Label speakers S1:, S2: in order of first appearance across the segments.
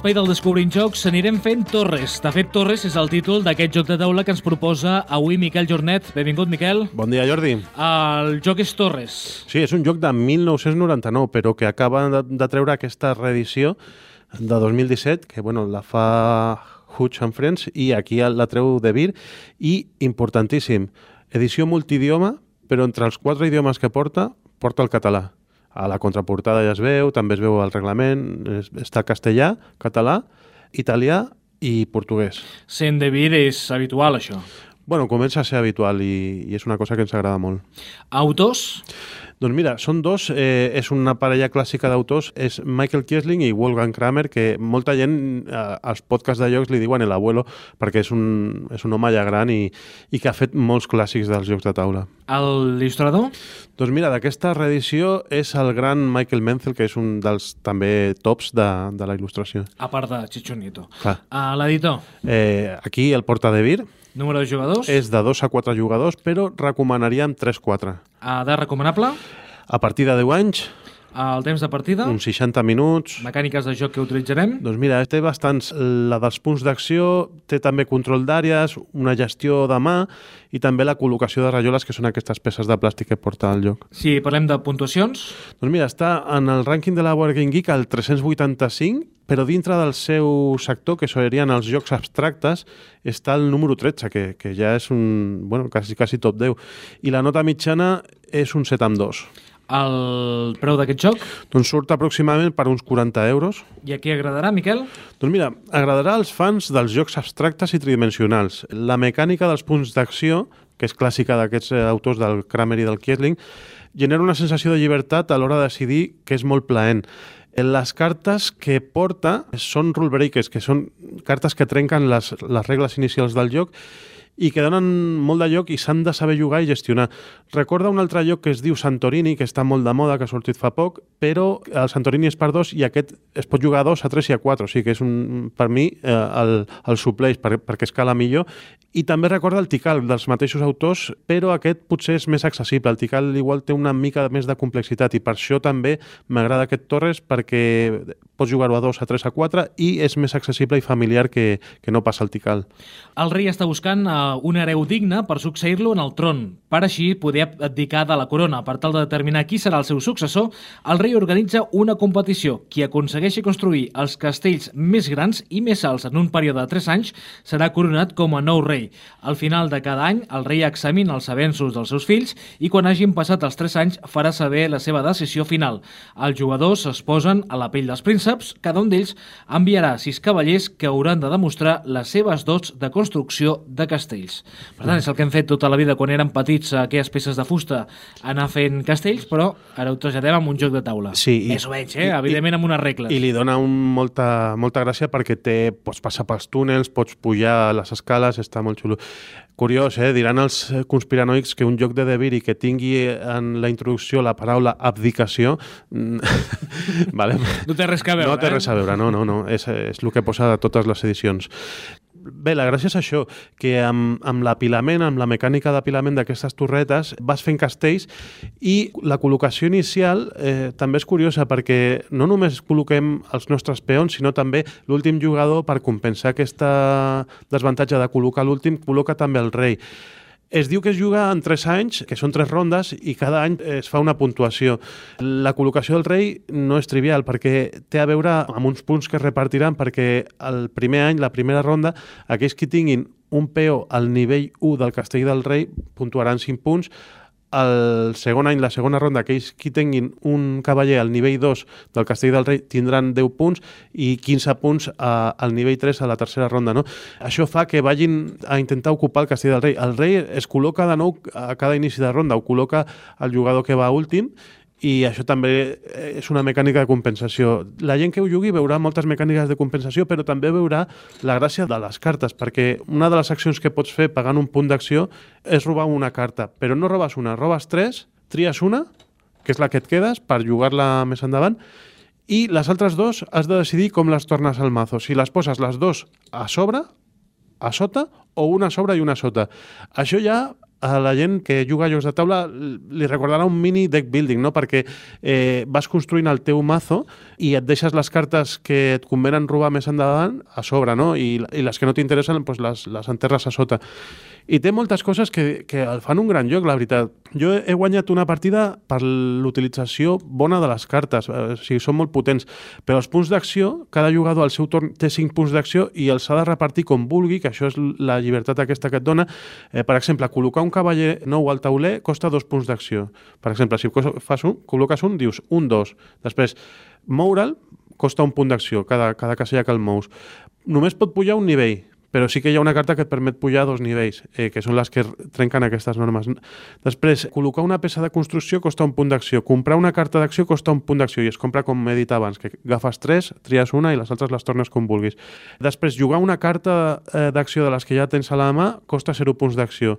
S1: L'espai del Descobrint Jocs, anirem fent Torres. De fet, Torres és el títol d'aquest joc de taula que ens proposa avui Miquel Jornet. Benvingut, Miquel.
S2: Bon dia, Jordi.
S1: El joc és Torres.
S2: Sí, és un joc de 1999, però que acaba de, de treure aquesta reedició de 2017, que bueno, la fa Hutch and Friends, i aquí la treu de Vir. I, importantíssim, edició multidioma, però entre els quatre idiomes que porta, porta el català a la contraportada ja es veu, també es veu el reglament, es, està castellà, català, italià i portuguès.
S1: Sent de vir és habitual, això.
S2: Bueno, comença a ser habitual i, i és una cosa que ens agrada molt.
S1: Autors?
S2: Doncs mira, són dos, eh, és una parella clàssica d'autors, és Michael Kiesling i Wolfgang Kramer, que molta gent eh, als podcasts de jocs li diuen el abuelo, perquè és un, és un home ja gran i, i que ha fet molts clàssics dels jocs de taula.
S1: L'il·lustrador?
S2: Doncs mira, d'aquesta reedició és el gran Michael Menzel, que és un dels també tops de, de la il·lustració.
S1: A part de Chichonito. Uh, L'editor?
S2: Eh, aquí el porta de Vir.
S1: Número de jugadors?
S2: És de 2 a 4 jugadors, però recomanaríem 3-4.
S1: Edat recomanable?
S2: A partir de 10 anys,
S1: El temps de partida?
S2: uns 60 minuts...
S1: Mecàniques de joc que utilitzarem?
S2: Doncs mira, té bastants... La dels punts d'acció, té també control d'àrees, una gestió de mà i també la col·locació de rajoles, que són aquestes peces de plàstic que porta el joc.
S1: Si parlem de puntuacions,
S2: Doncs mira, està en el rànquing de la Board Game Geek al 385, però dintre del seu sector, que serien els jocs abstractes, està el número 13, que, que ja és un, bueno, quasi, quasi top 10. I la nota mitjana és un 7 amb 2.
S1: el preu d'aquest joc?
S2: Doncs surt aproximadament per uns 40 euros.
S1: I a qui agradarà, Miquel?
S2: Doncs mira, agradarà als fans dels jocs abstractes i tridimensionals. La mecànica dels punts d'acció, que és clàssica d'aquests eh, autors del Kramer i del Kiesling, genera una sensació de llibertat a l'hora de decidir que és molt plaent. Les cartes que porta són rule breakers, que són cartes que trenquen les, les regles inicials del joc i que donen molt de lloc i s'han de saber jugar i gestionar. Recorda un altre lloc que es diu Santorini, que està molt de moda, que ha sortit fa poc, però el Santorini és per dos i aquest es pot jugar a dos, a tres i a quatre, o sigui que és un, per mi eh, el, el supleix per, perquè escala millor. I també recorda el Tikal dels mateixos autors, però aquest potser és més accessible. El Tikal igual té una mica més de complexitat i per això també m'agrada aquest Torres perquè pots jugar-ho a dos, a tres, a quatre i és més accessible i familiar que, que no passa el Tikal.
S1: El rei està buscant uh, un hereu digne per succeir-lo en el tron, per així poder abdicar de la corona. Per tal de determinar qui serà el seu successor, el rei organitza una competició. Qui aconsegueixi construir els castells més grans i més alts en un període de 3 anys serà coronat com a nou rei. Al final de cada any, el rei examina els avenços dels seus fills i quan hagin passat els 3 anys farà saber la seva decisió final. Els jugadors es posen a la pell dels prínceps, cada un d'ells enviarà sis cavallers que hauran de demostrar les seves dots de construcció de castells. Per tant, és el que hem fet tota la vida quan érem petits, aquelles peces de fusta, anar fent castells, però ara ho traslladem amb un joc de taula.
S2: Sí, i-
S1: Més o menys, eh?
S2: i-
S1: Evidentment amb unes regles.
S2: I li dona un, molta, molta gràcia perquè té, pots passar pels túnels, pots pujar les escales, està molt xulo. Curiós, eh? Diran els conspiranoics que un joc de Devir i que tingui en la introducció la paraula abdicació... mm, vale.
S1: No té res a veure,
S2: No té
S1: eh?
S2: res a veure, no, no, no. És, és el que posa a totes les edicions. Bé, la gràcia és això, que amb, amb l'apilament, amb la mecànica d'apilament d'aquestes torretes, vas fent castells i la col·locació inicial eh, també és curiosa perquè no només col·loquem els nostres peons, sinó també l'últim jugador per compensar aquesta desavantatge de col·locar l'últim, col·loca també el rei. Es diu que es juga en 3 anys, que són 3 rondes, i cada any es fa una puntuació. La col·locació del rei no és trivial, perquè té a veure amb uns punts que es repartiran, perquè el primer any, la primera ronda, aquells que tinguin un peó al nivell 1 del castell del rei puntuaran 5 punts, el segon any, la segona ronda, aquells que tinguin un cavaller al nivell 2 del castell del rei tindran 10 punts i 15 punts a, al nivell 3 a la tercera ronda. No? Això fa que vagin a intentar ocupar el castell del rei. El rei es col·loca de nou a cada inici de ronda, ho col·loca el jugador que va últim i això també és una mecànica de compensació. La gent que ho jugui veurà moltes mecàniques de compensació, però també veurà la gràcia de les cartes, perquè una de les accions que pots fer pagant un punt d'acció és robar una carta, però no robes una, robes tres, tries una, que és la que et quedes, per jugar-la més endavant, i les altres dos has de decidir com les tornes al mazo. Si les poses les dos a sobre, a sota, o una a sobre i una a sota. Això ja a la gent que juga a jocs de taula li recordarà un mini deck building, no? perquè eh, vas construint el teu mazo i et deixes les cartes que et convenen robar més endavant a sobre, no? I, i les que no t'interessen doncs les, les enterres a sota. I té moltes coses que, que el fan un gran joc, la veritat. Jo he guanyat una partida per l'utilització bona de les cartes, eh, o sigui, són molt potents, però els punts d'acció, cada jugador al seu torn té 5 punts d'acció i els ha de repartir com vulgui, que això és la llibertat aquesta que et dona. Eh, per exemple, col·locar un cavaller nou al tauler costa dos punts d'acció. Per exemple, si fas un, col·loques un, dius un, dos. Després, moure'l costa un punt d'acció, cada, cada casella que el mous. Només pot pujar un nivell, però sí que hi ha una carta que et permet pujar dos nivells, eh, que són les que trenquen aquestes normes. Després, col·locar una peça de construcció costa un punt d'acció, comprar una carta d'acció costa un punt d'acció i es compra com he dit abans, que agafes tres, tries una i les altres les tornes com vulguis. Després, jugar una carta eh, d'acció de les que ja tens a la mà costa 0 punts d'acció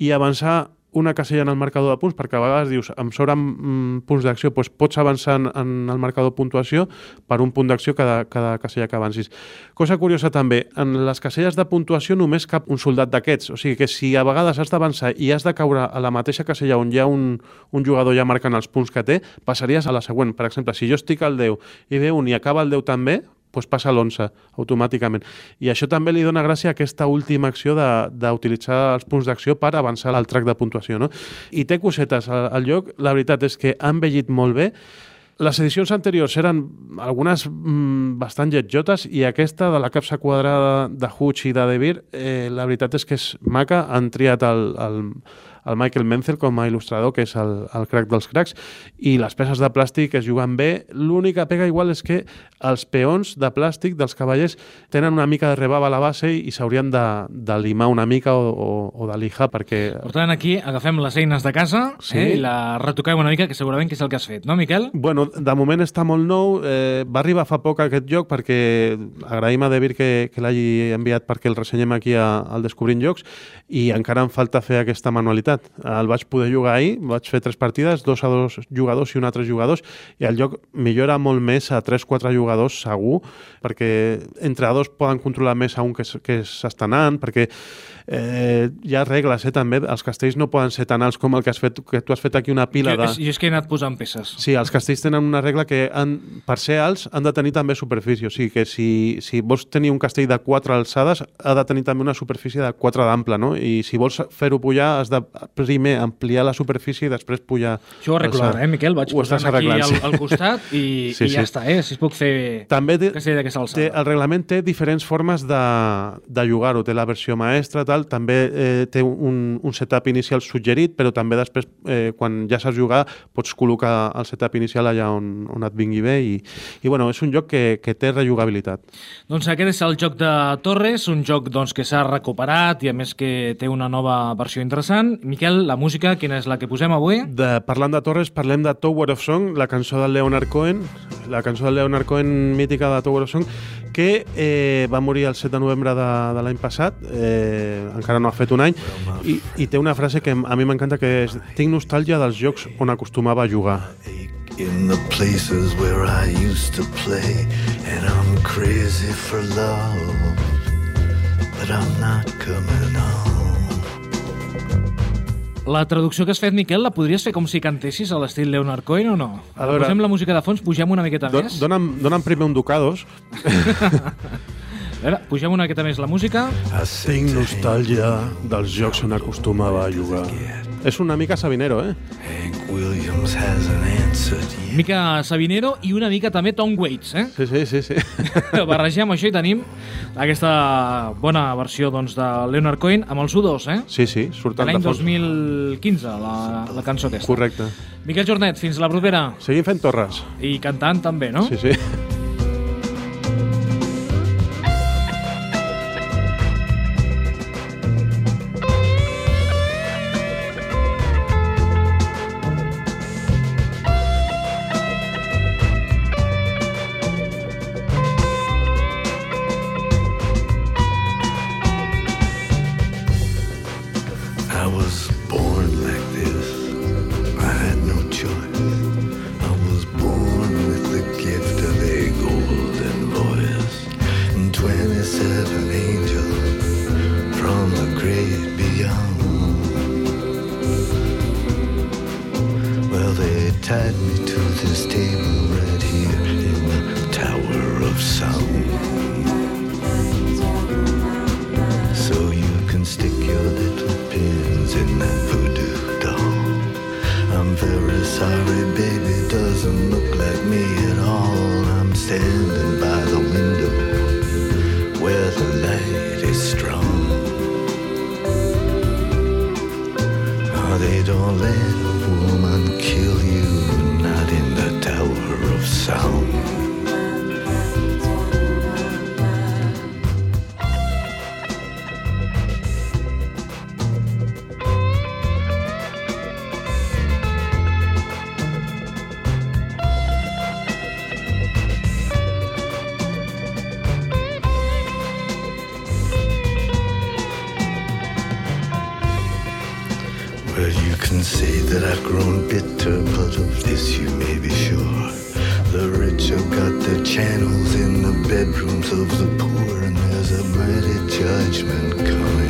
S2: i avançar una casella en el marcador de punts, perquè a vegades dius, em sobren mm, punts d'acció, doncs pots avançar en, en el marcador de puntuació per un punt d'acció cada, cada casella que avancis. Cosa curiosa també, en les caselles de puntuació només cap un soldat d'aquests, o sigui que si a vegades has d'avançar i has de caure a la mateixa casella on hi ha un, un jugador ja marcant els punts que té, passaries a la següent. Per exemple, si jo estic al 10 i ve un i acaba el 10 també, doncs passa l'11 automàticament. I això també li dona gràcia a aquesta última acció d'utilitzar els punts d'acció per avançar al track de puntuació. No? I té cosetes al, al lloc, la veritat és que han vellit molt bé, les edicions anteriors eren algunes mm, bastant lletjotes i aquesta de la capsa quadrada de Hutch i de De Beer, eh, la veritat és que és maca. Han triat el, el, el Michael Menzel com a il·lustrador, que és el, el crack dels cracks, i les peces de plàstic es juguen bé. L'única pega igual és que els peons de plàstic dels cavallers tenen una mica de rebava a la base i s'haurien de, de limar una mica o, o, o de lijar, perquè...
S1: Per tant, aquí agafem les eines de casa sí. eh, i la retoquem una mica, que segurament que és el que has fet, no, Miquel?
S2: Bueno, de moment està molt nou. Eh, va arribar fa poc a aquest joc perquè agraïm a Devir que, que l'hagi enviat perquè el ressenyem aquí a, al Descobrint Jocs i encara em falta fer aquesta manualitat veritat. El vaig poder jugar ahir, vaig fer tres partides, dos a dos jugadors i un a tres jugadors, i el joc millora molt més a 3-4 jugadors segur, perquè entre dos poden controlar més a un que s'està anant, perquè eh, hi ha regles, eh, també. Els castells no poden ser tan alts com el que, has fet, que tu has fet aquí una pila
S1: jo,
S2: de...
S1: Jo és que he anat posant peces.
S2: Sí, els castells tenen una regla que han, per ser alts han de tenir també superfície. O sigui que si, si vols tenir un castell de 4 alçades, ha de tenir també una superfície de 4 d'ample, no? I si vols fer-ho pujar, has de primer ampliar la superfície i després pujar...
S1: Això ho arreglo ara, eh, Miquel? Vaig posant aquí al, al costat i, sí, i ja sí. està, eh? Si es puc fer
S2: també té,
S1: castell d'aquesta alçada.
S2: Té, el reglament té diferents formes de, de jugar-ho. Té la versió maestra, tal, també eh, té un, un setup inicial suggerit, però també després, eh, quan ja saps jugar, pots col·locar el setup inicial allà on, on et vingui bé i, i bueno, és un joc que, que té rejugabilitat.
S1: Doncs aquest és el joc de Torres, un joc doncs, que s'ha recuperat i a més que té una nova versió interessant. Miquel, la música, quina és la que posem avui?
S2: De, parlant de Torres, parlem de Tower of Song, la cançó del Leonard Cohen, la cançó del Leonard Cohen mítica de Tower of Song, que eh, va morir el 7 de novembre de, de l'any passat, eh, encara no ha fet un any, i, i té una frase que a mi m'encanta que és tinc nostàlgia dels jocs on acostumava a jugar. In the places where I used to play And I'm crazy for love But I'm not coming home
S1: la traducció que has fet, Miquel, la podries fer com si cantessis a l'estil Leonard Cohen o no? A veure, Posem la música de fons, pugem una miqueta
S2: do,
S1: més.
S2: Dona'm, dona'm primer un ducados.
S1: A veure, pugem una miqueta més la música.
S2: Tinc nostàlgia dels jocs on acostumava a jugar. És una mica Sabinero, eh?
S1: Mica Sabinero i una mica també Tom Waits, eh?
S2: Sí, sí, sí. sí.
S1: Barregem això i tenim aquesta bona versió doncs, de Leonard Cohen amb els U2, eh?
S2: Sí, sí, surten
S1: de fons. L'any 2015, la, la cançó aquesta.
S2: Correcte.
S1: Miquel Jornet, fins la propera.
S2: Seguim fent torres.
S1: I cantant també, no?
S2: Sí, sí.
S3: born like this. I had no choice. I was born with the gift of a golden voice. And 27 angels from the great beyond. Well, they tied me to this table right here in the Tower of Sound. This you may be sure. The rich have got their channels in the bedrooms of the poor, and there's a mighty judgment coming.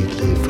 S3: completely